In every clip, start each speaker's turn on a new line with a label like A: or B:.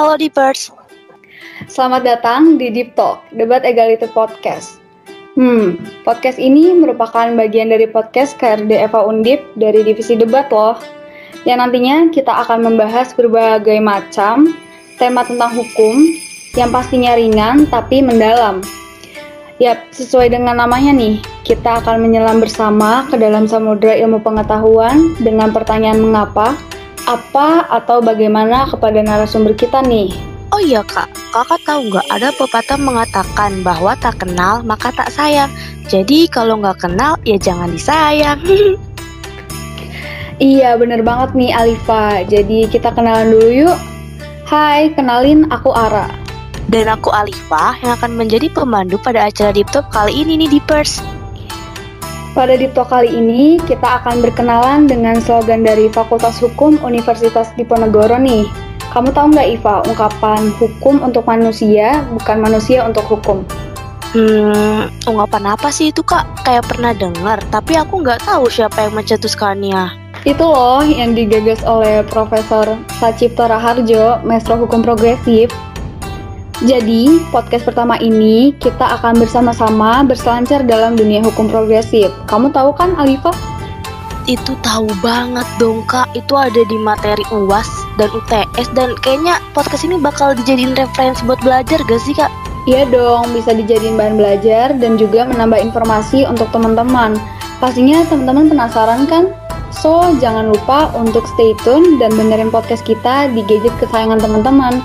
A: Halo Deepers.
B: Selamat datang di Deep Talk, Debat Egality Podcast. Hmm, podcast ini merupakan bagian dari podcast KRD Eva Undip dari Divisi Debat loh. Yang nantinya kita akan membahas berbagai macam tema tentang hukum yang pastinya ringan tapi mendalam. Yap, sesuai dengan namanya nih, kita akan menyelam bersama ke dalam samudera ilmu pengetahuan dengan pertanyaan mengapa, apa, atau bagaimana kepada narasumber kita nih.
A: Oh iya kak, kakak tahu nggak ada pepatah mengatakan bahwa tak kenal maka tak sayang. Jadi kalau nggak kenal ya jangan disayang.
B: iya bener banget nih Alifa. Jadi kita kenalan dulu yuk. Hai, kenalin aku Ara.
A: Dan aku Alifa yang akan menjadi pemandu pada acara Deep Talk kali ini nih Deepers.
B: Pada Talk kali ini kita akan berkenalan dengan slogan dari Fakultas Hukum Universitas Diponegoro nih kamu tahu nggak Iva, ungkapan hukum untuk manusia bukan manusia untuk hukum?
A: Hmm, ungkapan apa sih itu kak? Kayak pernah dengar, tapi aku nggak tahu siapa yang mencetuskannya.
B: Itu loh yang digagas oleh Profesor Sacipto Raharjo, Maestro Hukum Progresif. Jadi, podcast pertama ini kita akan bersama-sama berselancar dalam dunia hukum progresif. Kamu tahu kan, Alifa?
A: itu tahu banget dong kak itu ada di materi UAS dan UTS dan kayaknya podcast ini bakal dijadiin referensi buat belajar gak sih kak?
B: Iya dong, bisa dijadiin bahan belajar dan juga menambah informasi untuk teman-teman. Pastinya teman-teman penasaran kan? So, jangan lupa untuk stay tune dan benerin podcast kita di gadget kesayangan teman-teman.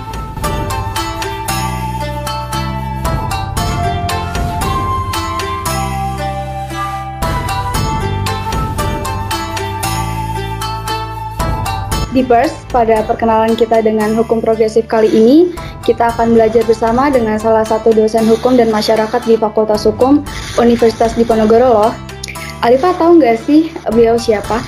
B: Burst, pada perkenalan kita dengan hukum progresif kali ini, kita akan belajar bersama dengan salah satu dosen hukum dan masyarakat di Fakultas Hukum Universitas Diponegoro loh. Alifa tahu nggak sih beliau siapa?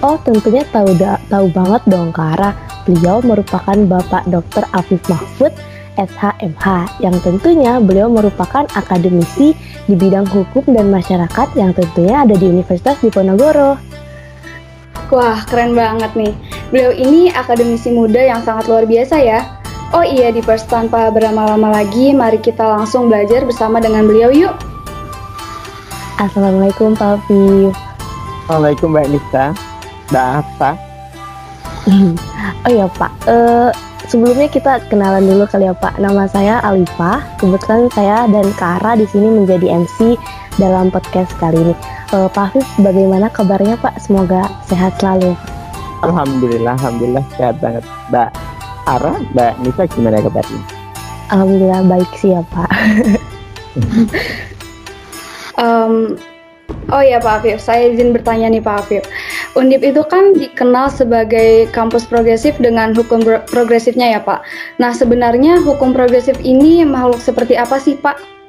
C: Oh tentunya tahu da tahu banget dong Kara. Beliau merupakan Bapak Dr. Afif Mahfud SHMH yang tentunya beliau merupakan akademisi di bidang hukum dan masyarakat yang tentunya ada di Universitas Diponegoro.
B: Wah, keren banget nih. Beliau ini akademisi muda yang sangat luar biasa ya. Oh iya, di pers tanpa berlama-lama lagi, mari kita langsung belajar bersama dengan beliau yuk.
C: Assalamualaikum Pak Fif.
D: Assalamualaikum Mbak Nisa. Mbak apa?
C: oh iya Pak, uh, sebelumnya kita kenalan dulu kali ya Pak. Nama saya Alifa. Kebetulan saya dan Kara di sini menjadi MC dalam podcast kali ini. Uh, Pak Hafiz, bagaimana kabarnya Pak? Semoga sehat selalu.
D: Alhamdulillah, Alhamdulillah sehat banget. Mbak Ara, Mbak Nisa gimana kabarnya?
C: Alhamdulillah baik sih ya Pak.
B: um, oh ya Pak Afif, saya izin bertanya nih Pak Afif. Undip itu kan dikenal sebagai kampus progresif dengan hukum progresifnya ya Pak. Nah sebenarnya hukum progresif ini makhluk seperti apa sih Pak?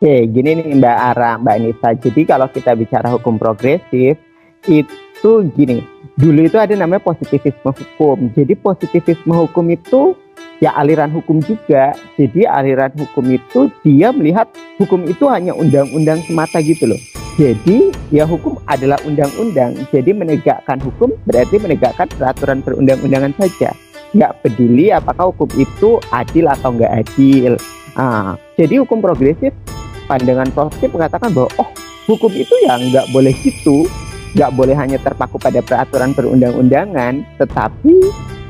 D: Oke, gini nih Mbak Ara, Mbak Nisa. Jadi kalau kita bicara hukum progresif, itu gini. Dulu itu ada namanya positivisme hukum. Jadi positivisme hukum itu ya aliran hukum juga. Jadi aliran hukum itu dia melihat hukum itu hanya undang-undang semata gitu loh. Jadi ya hukum adalah undang-undang. Jadi menegakkan hukum berarti menegakkan peraturan perundang-undangan saja. Nggak peduli apakah hukum itu adil atau nggak adil. Nah, jadi hukum progresif pandangan positif mengatakan bahwa oh hukum itu ya nggak boleh gitu. Nggak boleh hanya terpaku pada peraturan perundang-undangan tetapi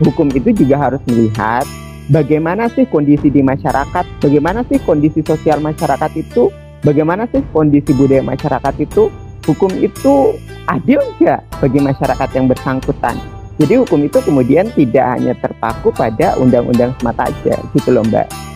D: hukum itu juga harus melihat bagaimana sih kondisi di masyarakat bagaimana sih kondisi sosial masyarakat itu bagaimana sih kondisi budaya masyarakat itu hukum itu adil nggak bagi masyarakat yang bersangkutan. Jadi hukum itu kemudian tidak hanya terpaku pada undang-undang semata aja gitu loh mbak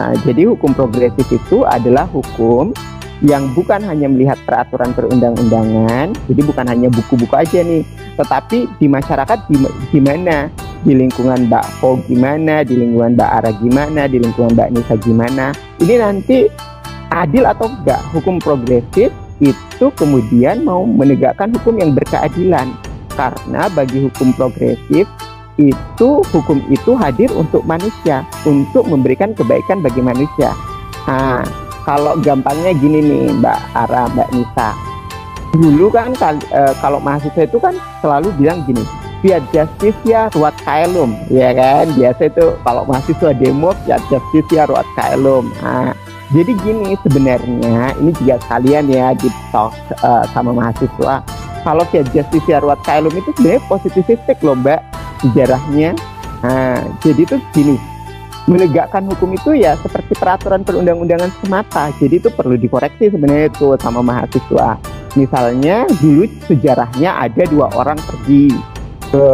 D: Nah, jadi hukum progresif itu adalah hukum yang bukan hanya melihat peraturan perundang-undangan, jadi bukan hanya buku-buku aja nih, tetapi di masyarakat gimana, di lingkungan Mbak Ho gimana, di lingkungan Mbak Ara gimana, di lingkungan Mbak Nisa gimana. Ini nanti adil atau enggak hukum progresif itu kemudian mau menegakkan hukum yang berkeadilan. Karena bagi hukum progresif itu hukum itu hadir untuk manusia, untuk memberikan kebaikan bagi manusia. Nah, kalau gampangnya gini nih Mbak Ara, Mbak Nisa. Dulu kan e, kalau mahasiswa itu kan selalu bilang gini, fiat ya ruat caelum ya kan biasa itu kalau mahasiswa demo fiat ya ruat caelum nah, jadi gini sebenarnya ini juga sekalian ya di talk uh, sama mahasiswa kalau fiat ya ruat caelum itu sebenarnya positifistik loh mbak sejarahnya nah, jadi itu gini menegakkan hukum itu ya seperti peraturan perundang-undangan semata jadi itu perlu dikoreksi sebenarnya itu sama mahasiswa misalnya dulu sejarahnya ada dua orang pergi ke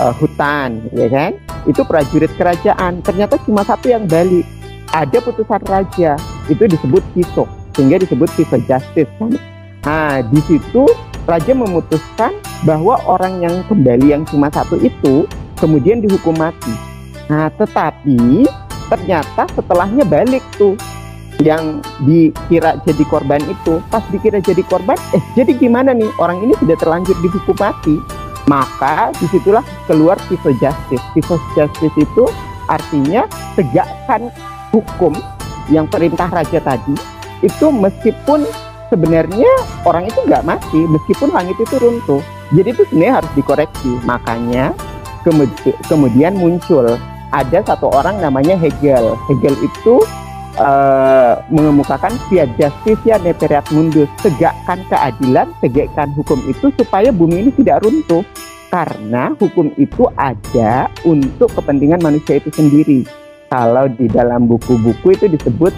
D: uh, hutan, ya kan? Itu prajurit kerajaan. Ternyata cuma satu yang balik. Ada putusan raja, itu disebut kiso, sehingga disebut kiso justice kan. Nah, di situ raja memutuskan bahwa orang yang kembali yang cuma satu itu kemudian dihukum mati. Nah, tetapi ternyata setelahnya balik tuh yang dikira jadi korban itu pas dikira jadi korban eh jadi gimana nih orang ini sudah terlanjur dihukum mati maka di situlah keluar civil justice. Civil justice itu artinya tegakkan hukum yang perintah raja tadi itu meskipun sebenarnya orang itu nggak mati meskipun langit itu runtuh. Jadi itu sebenarnya harus dikoreksi. Makanya kemudian muncul ada satu orang namanya Hegel. Hegel itu uh, mengemukakan via justitia neperat mundus tegakkan keadilan tegakkan hukum itu supaya bumi ini tidak runtuh. Karena hukum itu ada untuk kepentingan manusia itu sendiri. Kalau di dalam buku-buku itu disebut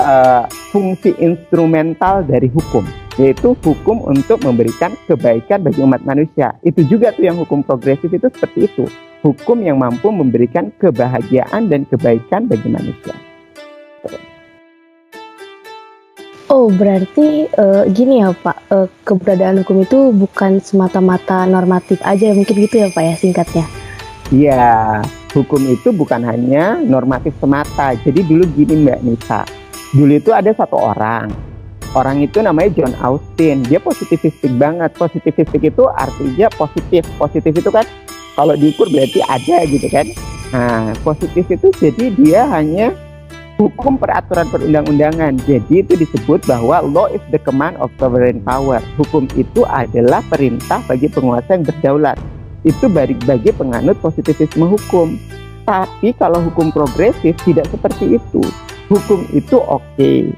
D: uh, fungsi instrumental dari hukum yaitu hukum untuk memberikan kebaikan bagi umat manusia. Itu juga tuh yang hukum progresif itu seperti itu. Hukum yang mampu memberikan kebahagiaan dan kebaikan bagi manusia.
C: Oh, berarti uh, gini ya Pak, uh, keberadaan hukum itu bukan semata-mata normatif aja, mungkin gitu ya Pak ya singkatnya?
D: Iya, hukum itu bukan hanya normatif semata. Jadi dulu gini Mbak Nisa, dulu itu ada satu orang, orang itu namanya John Austin, dia positivistik banget. Positivistik itu artinya positif, positif itu kan kalau diukur berarti ada gitu kan. Nah, positif itu jadi dia hanya hukum peraturan perundang-undangan. Jadi itu disebut bahwa law is the command of sovereign power. Hukum itu adalah perintah bagi penguasa yang berdaulat. Itu bagi penganut positivisme hukum. Tapi kalau hukum progresif tidak seperti itu. Hukum itu oke. Okay.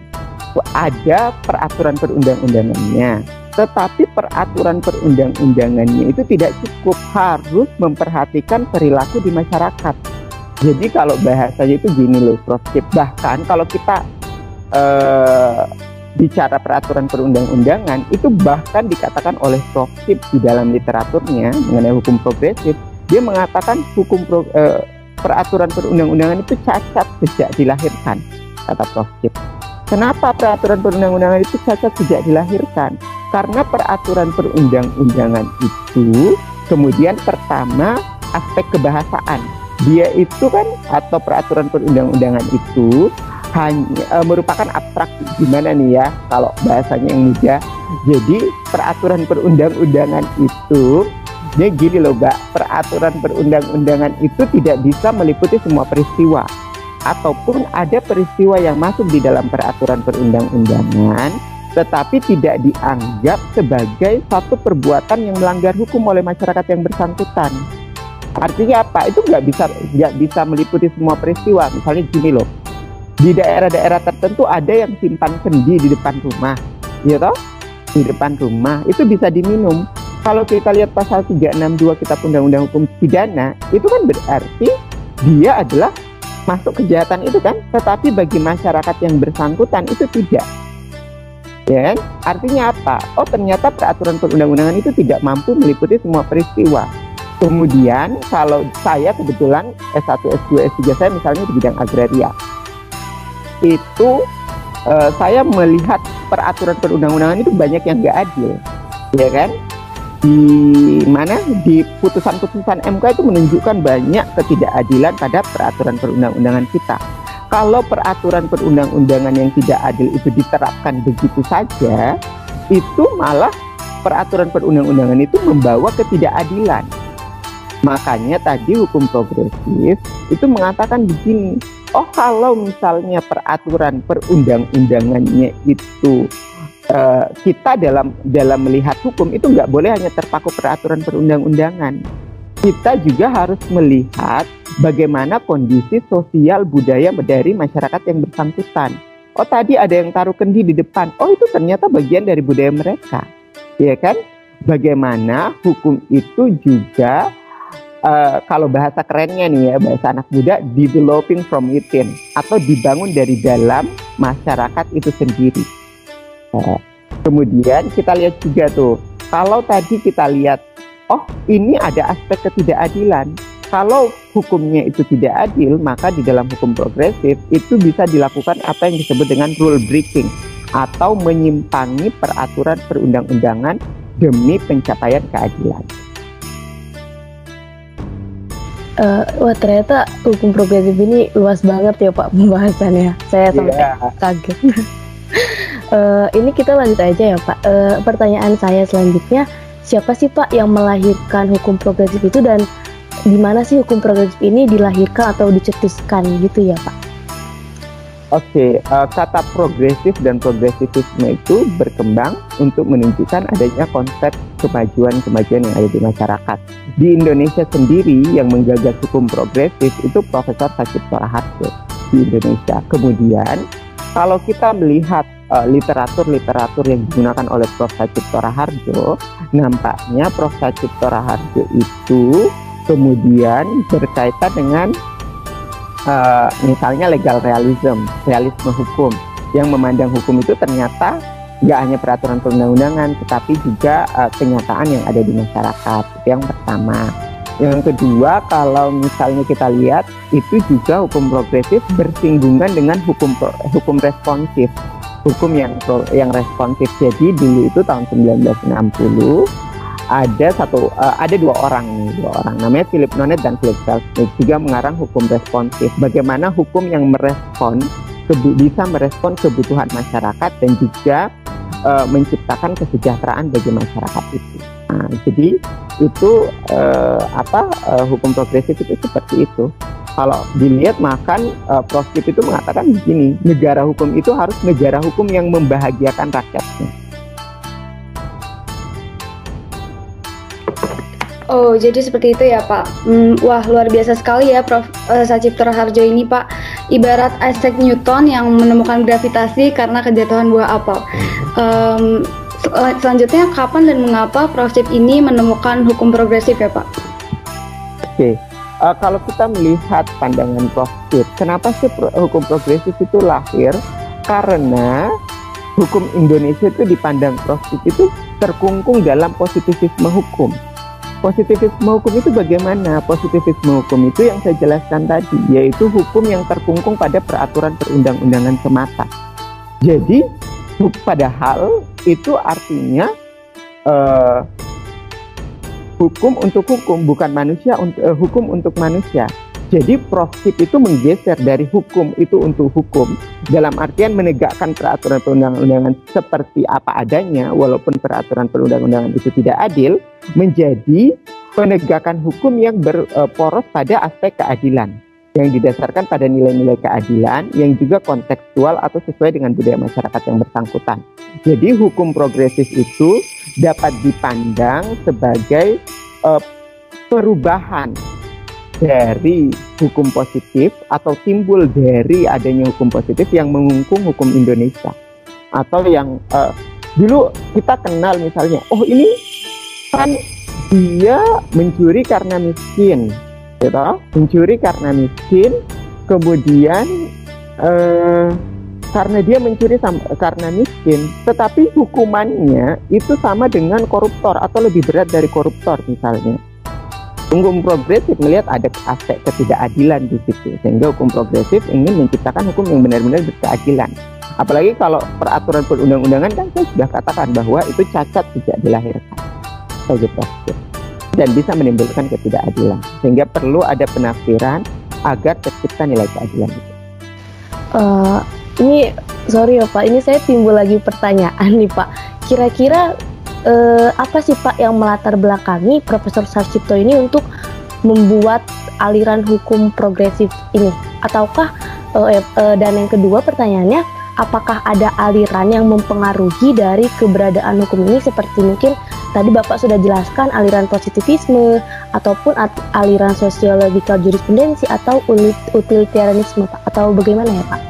D: Ada peraturan perundang-undangannya. Tetapi peraturan perundang-undangannya itu tidak cukup harus memperhatikan perilaku di masyarakat jadi kalau bahasanya itu gini loh, Prof. Bahkan kalau kita uh, bicara peraturan perundang-undangan, itu bahkan dikatakan oleh Prof. di dalam literaturnya mengenai hukum progresif, dia mengatakan hukum pro, uh, peraturan perundang-undangan itu cacat sejak dilahirkan, kata Prof. Kenapa peraturan perundang-undangan itu cacat sejak dilahirkan? Karena peraturan perundang-undangan itu kemudian pertama aspek kebahasaan. Dia itu kan atau peraturan perundang-undangan itu hanya e, merupakan abstraksi gimana nih ya kalau bahasanya yang mudah? Jadi peraturan perundang-undangan itu dia gini loh mbak peraturan perundang-undangan itu tidak bisa meliputi semua peristiwa ataupun ada peristiwa yang masuk di dalam peraturan perundang-undangan tetapi tidak dianggap sebagai satu perbuatan yang melanggar hukum oleh masyarakat yang bersangkutan. Artinya apa? Itu nggak bisa nggak bisa meliputi semua peristiwa. Misalnya gini loh, di daerah-daerah tertentu ada yang simpan sendi di depan rumah, ya toh? Di depan rumah itu bisa diminum. Kalau kita lihat pasal 362 Kitab Undang-Undang Hukum Pidana, itu kan berarti dia adalah masuk kejahatan itu kan, tetapi bagi masyarakat yang bersangkutan itu tidak. Ya kan? Artinya apa? Oh, ternyata peraturan perundang-undangan itu tidak mampu meliputi semua peristiwa Kemudian kalau saya kebetulan S1, S2, S3 saya misalnya di bidang agraria. Itu uh, saya melihat peraturan perundang-undangan itu banyak yang nggak adil. Ya kan? Di mana di putusan-putusan MK itu menunjukkan banyak ketidakadilan pada peraturan perundang-undangan kita. Kalau peraturan perundang-undangan yang tidak adil itu diterapkan begitu saja, itu malah peraturan perundang-undangan itu membawa ketidakadilan Makanya tadi hukum progresif itu mengatakan begini, oh kalau misalnya peraturan perundang-undangannya itu uh, kita dalam dalam melihat hukum itu nggak boleh hanya terpaku peraturan perundang-undangan. kita juga harus melihat bagaimana kondisi sosial budaya dari masyarakat yang bersangkutan. Oh tadi ada yang taruh kendi di depan. Oh itu ternyata bagian dari budaya mereka, ya kan? Bagaimana hukum itu juga uh, kalau bahasa kerennya nih ya bahasa anak muda developing from within atau dibangun dari dalam masyarakat itu sendiri. Kemudian kita lihat juga tuh kalau tadi kita lihat oh ini ada aspek ketidakadilan kalau hukumnya itu tidak adil, maka di dalam hukum progresif itu bisa dilakukan apa yang disebut dengan rule breaking atau menyimpangi peraturan perundang-undangan demi pencapaian keadilan.
C: Uh, wah ternyata hukum progresif ini luas banget ya Pak pembahasannya. Saya sampai yeah. kaget. uh, ini kita lanjut aja ya Pak. Uh, pertanyaan saya selanjutnya, siapa sih Pak yang melahirkan hukum progresif itu dan di mana sih hukum progresif ini dilahirkan atau dicetuskan gitu ya Pak?
D: Oke, okay, uh, eh, kata progresif dan progresivisme itu berkembang untuk menunjukkan adanya konsep kemajuan-kemajuan yang ada di masyarakat. Di Indonesia sendiri yang menggagas hukum progresif itu Profesor Sacipto Raharjo di Indonesia. Kemudian kalau kita melihat uh, literatur-literatur yang digunakan oleh Prof. Sacipto Raharjo, nampaknya Prof. Sacipto Raharjo itu kemudian berkaitan dengan uh, misalnya legal realism, realisme hukum. Yang memandang hukum itu ternyata nggak hanya peraturan perundang-undangan tetapi juga uh, kenyataan yang ada di masyarakat. Yang pertama. Yang kedua kalau misalnya kita lihat itu juga hukum progresif bersinggungan dengan hukum hukum responsif hukum yang yang responsif. Jadi dulu itu tahun 1960 ada satu uh, ada dua orang nih dua orang. Namanya Philip Nonet dan Philip Selznick. Juga mengarang hukum responsif. Bagaimana hukum yang merespon bisa merespon kebutuhan masyarakat dan juga uh, menciptakan kesejahteraan bagi masyarakat itu. Nah, jadi itu uh, apa uh, hukum progresif itu seperti itu kalau dilihat makan uh, Prof. itu mengatakan begini negara hukum itu harus negara hukum yang membahagiakan rakyatnya
B: Oh, jadi seperti itu ya Pak. Hmm, wah, luar biasa sekali ya Prof. Uh, Sacipto Harjo ini Pak. Ibarat Isaac Newton yang menemukan gravitasi karena kejatuhan buah apel. Um, sel selanjutnya, kapan dan mengapa Prof. Cip ini menemukan hukum progresif ya Pak?
D: Oke, okay. Uh, kalau kita melihat pandangan Prof. Cip, kenapa sih pro hukum progresif itu lahir? Karena hukum Indonesia itu dipandang Prof. Cip itu terkungkung dalam positivisme hukum Positivisme hukum itu bagaimana? Positivisme hukum itu yang saya jelaskan tadi, yaitu hukum yang terkungkung pada peraturan perundang-undangan semata. Jadi, padahal itu artinya uh, hukum untuk hukum, bukan manusia untuk uh, hukum untuk manusia. Jadi prosip itu menggeser dari hukum itu untuk hukum dalam artian menegakkan peraturan perundang-undangan seperti apa adanya walaupun peraturan perundang-undangan itu tidak adil menjadi penegakan hukum yang berporos pada aspek keadilan yang didasarkan pada nilai-nilai keadilan yang juga kontekstual atau sesuai dengan budaya masyarakat yang bersangkutan. Jadi hukum progresif itu dapat dipandang sebagai uh, perubahan dari hukum positif atau timbul dari adanya hukum positif yang mengungkung hukum Indonesia atau yang uh, dulu kita kenal misalnya oh ini kan dia mencuri karena miskin gitu. Mencuri karena miskin kemudian uh, karena dia mencuri karena miskin. Tetapi hukumannya itu sama dengan koruptor atau lebih berat dari koruptor misalnya. Hukum progresif melihat ada aspek ketidakadilan di situ, sehingga hukum progresif ingin menciptakan hukum yang benar-benar berkeadilan. Apalagi kalau peraturan perundang-undangan kan saya sudah katakan bahwa itu cacat sejak dilahirkan. Sebagai progresif dan bisa menimbulkan ketidakadilan, sehingga perlu ada penafsiran agar tercipta nilai keadilan itu.
C: Uh, ini sorry ya Pak, ini saya timbul lagi pertanyaan nih Pak. Kira-kira eh, apa sih Pak yang melatar belakangi Profesor Sarcipto ini untuk membuat aliran hukum progresif ini? Ataukah eh, eh, dan yang kedua pertanyaannya, apakah ada aliran yang mempengaruhi dari keberadaan hukum ini seperti mungkin tadi Bapak sudah jelaskan aliran positivisme ataupun aliran sosiologikal jurisprudensi atau utilitarianisme Pak atau bagaimana ya Pak?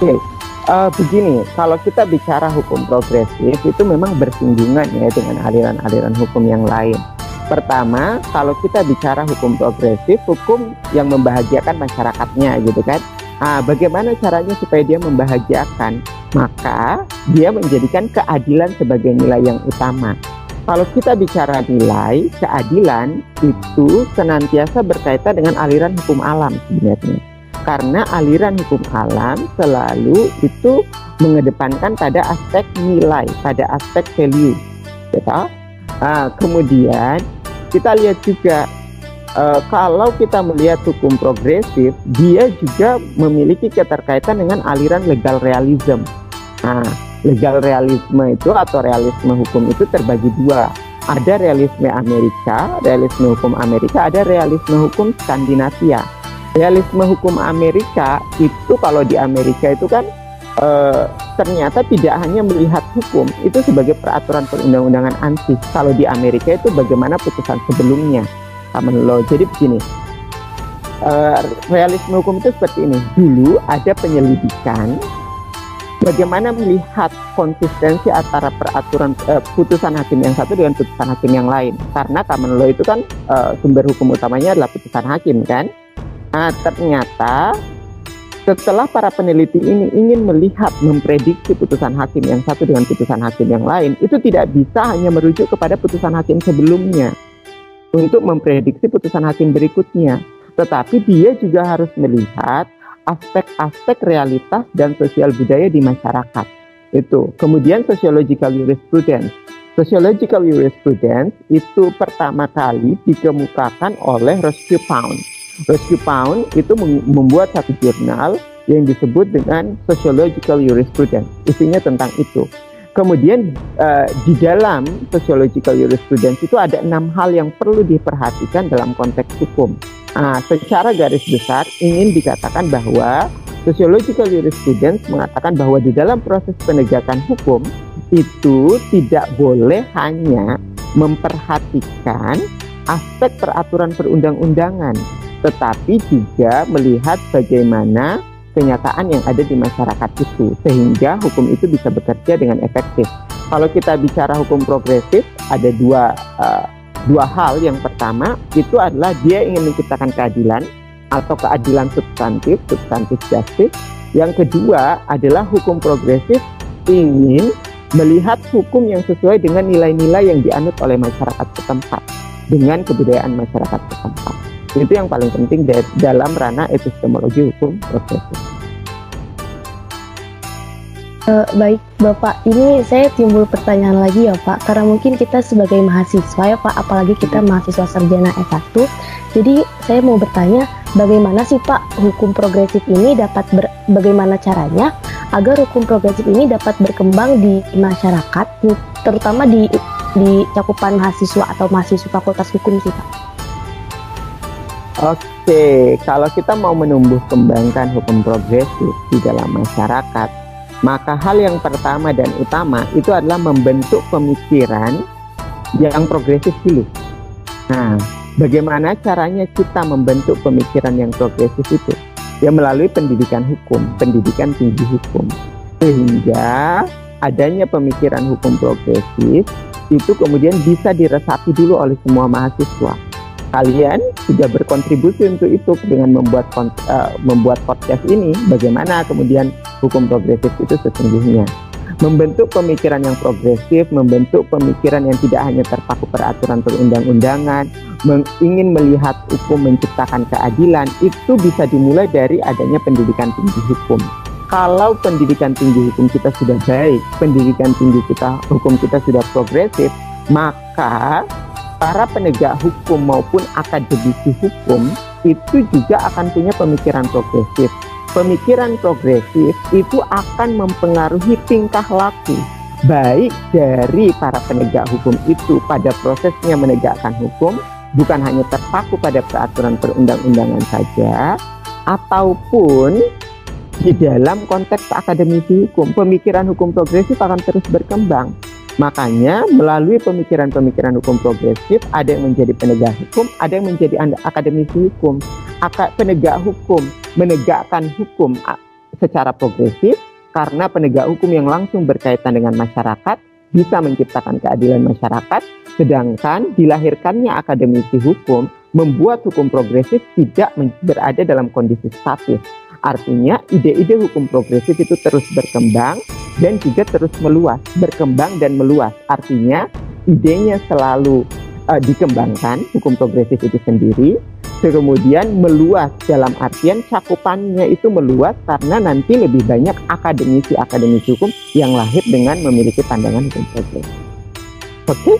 D: Oke, uh, begini, kalau kita bicara hukum progresif itu memang bersinggungan ya dengan aliran-aliran hukum yang lain. Pertama, kalau kita bicara hukum progresif, hukum yang membahagiakan masyarakatnya gitu kan. Nah, bagaimana caranya supaya dia membahagiakan? Maka dia menjadikan keadilan sebagai nilai yang utama. Kalau kita bicara nilai, keadilan itu senantiasa berkaitan dengan aliran hukum alam sebenarnya karena aliran hukum alam selalu itu mengedepankan pada aspek nilai, pada aspek value. Gitu. Nah, kemudian kita lihat juga uh, kalau kita melihat hukum progresif, dia juga memiliki keterkaitan dengan aliran legal realism. Nah, legal realisme itu atau realisme hukum itu terbagi dua. Ada realisme Amerika, realisme hukum Amerika, ada realisme hukum Skandinavia realisme hukum Amerika itu kalau di Amerika itu kan e, ternyata tidak hanya melihat hukum itu sebagai peraturan perundang-undangan ansih. Kalau di Amerika itu bagaimana putusan sebelumnya common law. Jadi begini, e, realisme hukum itu seperti ini. Dulu ada penyelidikan bagaimana melihat konsistensi antara peraturan e, putusan hakim yang satu dengan putusan hakim yang lain. Karena common law itu kan e, sumber hukum utamanya adalah putusan hakim kan. Nah, ternyata setelah para peneliti ini ingin melihat memprediksi putusan hakim yang satu dengan putusan hakim yang lain, itu tidak bisa hanya merujuk kepada putusan hakim sebelumnya untuk memprediksi putusan hakim berikutnya, tetapi dia juga harus melihat aspek-aspek realitas dan sosial budaya di masyarakat. Itu. Kemudian sociological jurisprudence. Sociological jurisprudence itu pertama kali dikemukakan oleh Rescue Pound Rescue Pound itu membuat satu jurnal yang disebut dengan Sociological Jurisprudence. Isinya tentang itu. Kemudian uh, di dalam Sociological Jurisprudence itu ada enam hal yang perlu diperhatikan dalam konteks hukum. Nah, secara garis besar ingin dikatakan bahwa Sociological Jurisprudence mengatakan bahwa di dalam proses penegakan hukum itu tidak boleh hanya memperhatikan aspek peraturan perundang-undangan, tetapi juga melihat bagaimana kenyataan yang ada di masyarakat itu sehingga hukum itu bisa bekerja dengan efektif. Kalau kita bicara hukum progresif ada dua uh, dua hal. Yang pertama itu adalah dia ingin menciptakan keadilan atau keadilan substantif, substantif justice. Yang kedua adalah hukum progresif ingin melihat hukum yang sesuai dengan nilai-nilai yang dianut oleh masyarakat setempat dengan kebudayaan masyarakat setempat. Itu yang paling penting dalam ranah epistemologi hukum prosesif.
C: Uh, baik Bapak, ini saya timbul pertanyaan lagi ya Pak, karena mungkin kita sebagai mahasiswa ya Pak, apalagi kita mahasiswa sarjana S1, jadi saya mau bertanya bagaimana sih Pak hukum progresif ini dapat ber, bagaimana caranya agar hukum progresif ini dapat berkembang di masyarakat, terutama di di cakupan mahasiswa atau mahasiswa fakultas hukum sih Pak?
D: Oke, kalau kita mau menumbuh kembangkan hukum progresif di dalam masyarakat, maka hal yang pertama dan utama itu adalah membentuk pemikiran yang progresif dulu. Nah, bagaimana caranya kita membentuk pemikiran yang progresif itu? Ya melalui pendidikan hukum, pendidikan tinggi hukum. Sehingga adanya pemikiran hukum progresif itu kemudian bisa diresapi dulu oleh semua mahasiswa kalian sudah berkontribusi untuk itu dengan membuat uh, membuat podcast ini bagaimana kemudian hukum progresif itu sesungguhnya membentuk pemikiran yang progresif, membentuk pemikiran yang tidak hanya terpaku peraturan perundang-undangan, ingin melihat hukum menciptakan keadilan, itu bisa dimulai dari adanya pendidikan tinggi hukum. Kalau pendidikan tinggi hukum kita sudah baik, pendidikan tinggi kita hukum kita sudah progresif, maka para penegak hukum maupun akademisi hukum itu juga akan punya pemikiran progresif. Pemikiran progresif itu akan mempengaruhi tingkah laku baik dari para penegak hukum itu pada prosesnya menegakkan hukum bukan hanya terpaku pada peraturan perundang-undangan saja ataupun di dalam konteks akademisi hukum pemikiran hukum progresif akan terus berkembang Makanya melalui pemikiran-pemikiran hukum progresif ada yang menjadi penegak hukum, ada yang menjadi akademisi hukum. Penegak hukum menegakkan hukum secara progresif karena penegak hukum yang langsung berkaitan dengan masyarakat bisa menciptakan keadilan masyarakat, sedangkan dilahirkannya akademisi hukum membuat hukum progresif tidak berada dalam kondisi statis. Artinya ide-ide hukum progresif itu terus berkembang dan juga terus meluas, berkembang dan meluas. Artinya idenya selalu uh, dikembangkan hukum progresif itu sendiri, kemudian meluas dalam artian cakupannya itu meluas karena nanti lebih banyak akademisi-akademisi hukum yang lahir dengan memiliki pandangan hukum progresif. Oke, okay?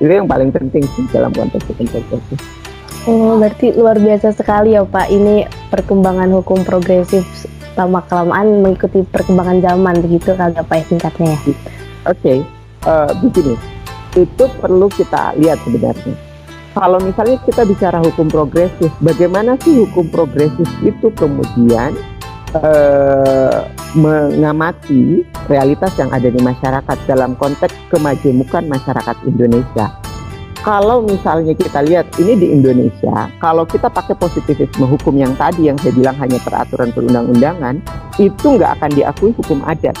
D: itu yang paling penting sih dalam konteks hukum progresif.
C: Oh, berarti luar biasa sekali ya Pak. Ini perkembangan hukum progresif lama kelamaan mengikuti perkembangan zaman begitu kali apa ya singkatnya ya? Oke,
D: okay. uh, eh, begini. Itu perlu kita lihat sebenarnya. Kalau misalnya kita bicara hukum progresif, bagaimana sih hukum progresif itu kemudian uh, mengamati realitas yang ada di masyarakat dalam konteks kemajemukan masyarakat Indonesia? Kalau misalnya kita lihat ini di Indonesia, kalau kita pakai positivisme hukum yang tadi yang saya bilang hanya peraturan perundang-undangan, itu nggak akan diakui hukum adat.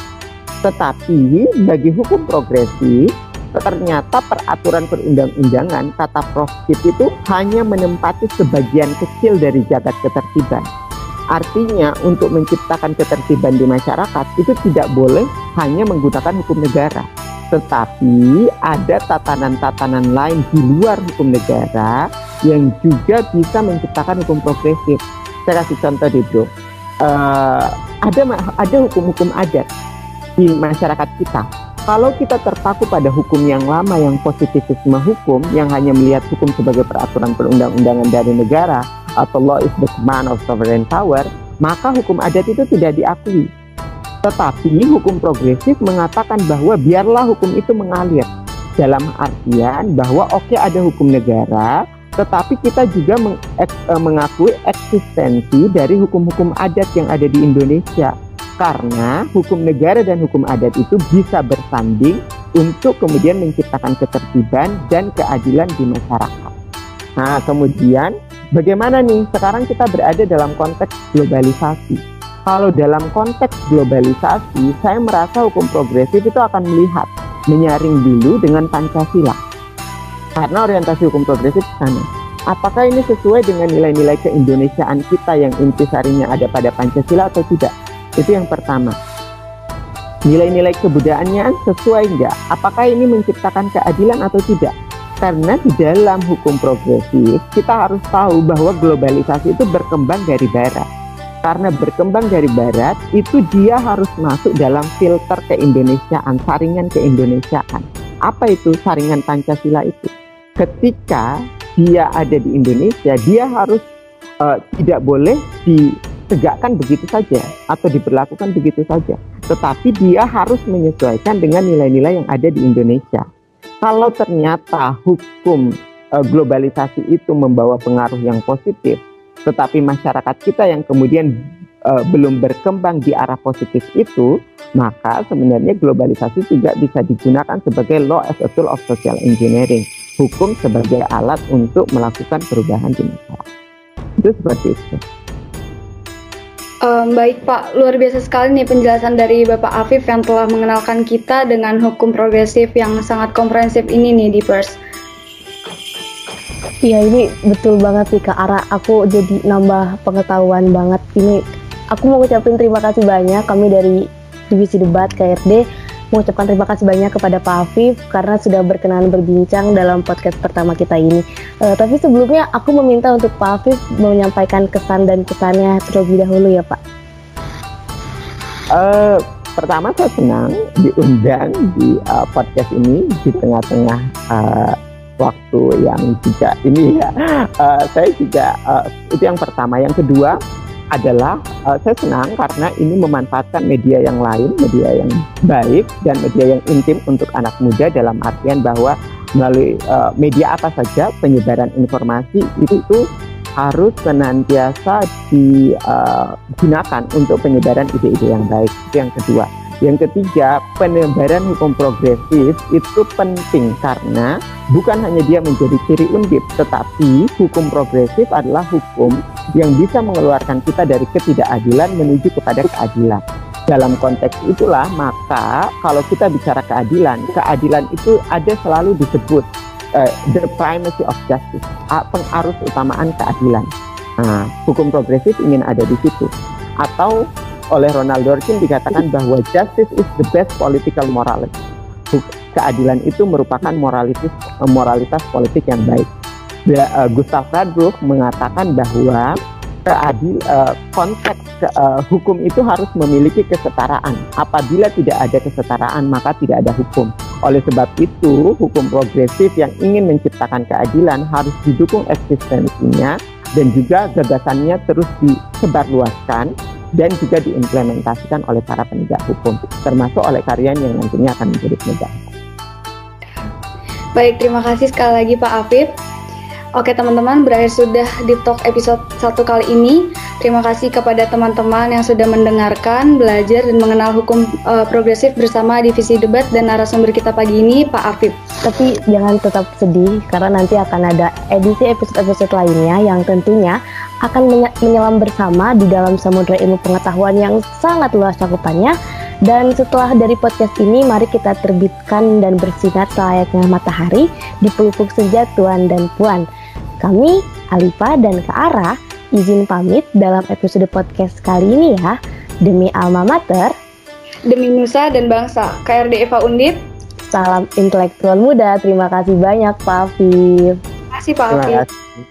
D: Tetapi bagi hukum progresif, ternyata peraturan perundang-undangan kata Prof. itu hanya menempati sebagian kecil dari jagat ketertiban. Artinya untuk menciptakan ketertiban di masyarakat itu tidak boleh hanya menggunakan hukum negara tetapi ada tatanan-tatanan lain di luar hukum negara yang juga bisa menciptakan hukum progresif. Saya kasih contoh deh bro, uh, ada ada hukum-hukum adat di masyarakat kita. Kalau kita terpaku pada hukum yang lama yang positivisme hukum yang hanya melihat hukum sebagai peraturan perundang-undangan dari negara atau law is the command of sovereign power, maka hukum adat itu tidak diakui tetapi hukum progresif mengatakan bahwa biarlah hukum itu mengalir dalam artian bahwa oke okay, ada hukum negara, tetapi kita juga meng, ek, e, mengakui eksistensi dari hukum-hukum adat yang ada di Indonesia. Karena hukum negara dan hukum adat itu bisa bersanding untuk kemudian menciptakan ketertiban dan keadilan di masyarakat. Nah, kemudian bagaimana nih? Sekarang kita berada dalam konteks globalisasi kalau dalam konteks globalisasi, saya merasa hukum progresif itu akan melihat, menyaring dulu dengan Pancasila. Karena orientasi hukum progresif sana. Apakah ini sesuai dengan nilai-nilai keindonesiaan kita yang intisarinya ada pada Pancasila atau tidak? Itu yang pertama. Nilai-nilai kebudayaannya sesuai enggak? Apakah ini menciptakan keadilan atau tidak? Karena di dalam hukum progresif, kita harus tahu bahwa globalisasi itu berkembang dari barat karena berkembang dari barat itu dia harus masuk dalam filter keindonesiaan, saringan keindonesiaan. Apa itu saringan Pancasila itu? Ketika dia ada di Indonesia, dia harus uh, tidak boleh ditegakkan begitu saja atau diberlakukan begitu saja. Tetapi dia harus menyesuaikan dengan nilai-nilai yang ada di Indonesia. Kalau ternyata hukum uh, globalisasi itu membawa pengaruh yang positif, tetapi masyarakat kita yang kemudian uh, belum berkembang di arah positif itu, maka sebenarnya globalisasi juga bisa digunakan sebagai law as a tool of social engineering, hukum sebagai alat untuk melakukan perubahan di masyarakat. Itu seperti itu.
B: Um, baik Pak, luar biasa sekali nih penjelasan dari Bapak Afif yang telah mengenalkan kita dengan hukum progresif yang sangat komprehensif ini nih di Pers.
C: Iya ini betul banget sih Kak Ara. Aku jadi nambah pengetahuan banget. Ini aku mau ucapin terima kasih banyak kami dari divisi debat KRD mengucapkan terima kasih banyak kepada Pak Afif karena sudah berkenan berbincang dalam podcast pertama kita ini. Uh, tapi sebelumnya aku meminta untuk Pak Afif menyampaikan kesan dan kesannya terlebih dahulu ya Pak.
D: Uh, pertama saya senang diundang di uh, podcast ini di tengah-tengah uh, waktu yang juga ini ya. Uh, saya juga uh, itu yang pertama. Yang kedua adalah uh, saya senang karena ini memanfaatkan media yang lain media yang baik dan media yang intim untuk anak muda dalam artian bahwa melalui uh, media apa saja penyebaran informasi itu tuh harus senantiasa digunakan untuk penyebaran ide-ide yang baik. Itu yang kedua Yang ketiga, penebaran hukum progresif itu penting karena bukan hanya dia menjadi ciri undip, tetapi hukum progresif adalah hukum yang bisa mengeluarkan kita dari ketidakadilan menuju kepada keadilan. Dalam konteks itulah, maka kalau kita bicara keadilan, keadilan itu ada selalu disebut uh, the primacy of justice, pengarus utamaan keadilan. Nah, hukum progresif ingin ada di situ. Atau oleh Ronald Dworkin dikatakan bahwa justice is the best political morality. Keadilan itu merupakan moralitas moralitas politik yang baik. Uh, Gustav Radbruch mengatakan bahwa keadil uh, konteks hukum itu harus memiliki kesetaraan. Apabila tidak ada kesetaraan, maka tidak ada hukum. Oleh sebab itu, hukum progresif yang ingin menciptakan keadilan harus didukung eksistensinya dan juga gagasannya terus disebarluaskan dan juga diimplementasikan oleh para penegak hukum, termasuk oleh karyan yang nantinya akan menjadi penegak hukum.
B: Baik, terima kasih sekali lagi Pak Afif. Oke teman-teman, berakhir sudah di talk episode satu kali ini. Terima kasih kepada teman-teman yang sudah mendengarkan, belajar, dan mengenal hukum uh, progresif bersama divisi debat dan narasumber kita pagi ini, Pak Afif.
C: Tapi jangan tetap sedih, karena nanti akan ada edisi episode-episode lainnya yang tentunya akan menyelam bersama di dalam samudera ilmu pengetahuan yang sangat luas cakupannya. Dan setelah dari podcast ini, mari kita terbitkan dan bersinar selayaknya matahari di pelupuk senja Tuan dan Puan. Kami, Alifa dan Kak Ara, izin pamit dalam episode podcast kali ini ya. Demi Alma Mater,
B: demi Nusa dan Bangsa, KRD Eva Undip.
C: Salam intelektual muda, terima kasih banyak Pak Afif.
B: Terima kasih Pak Afif.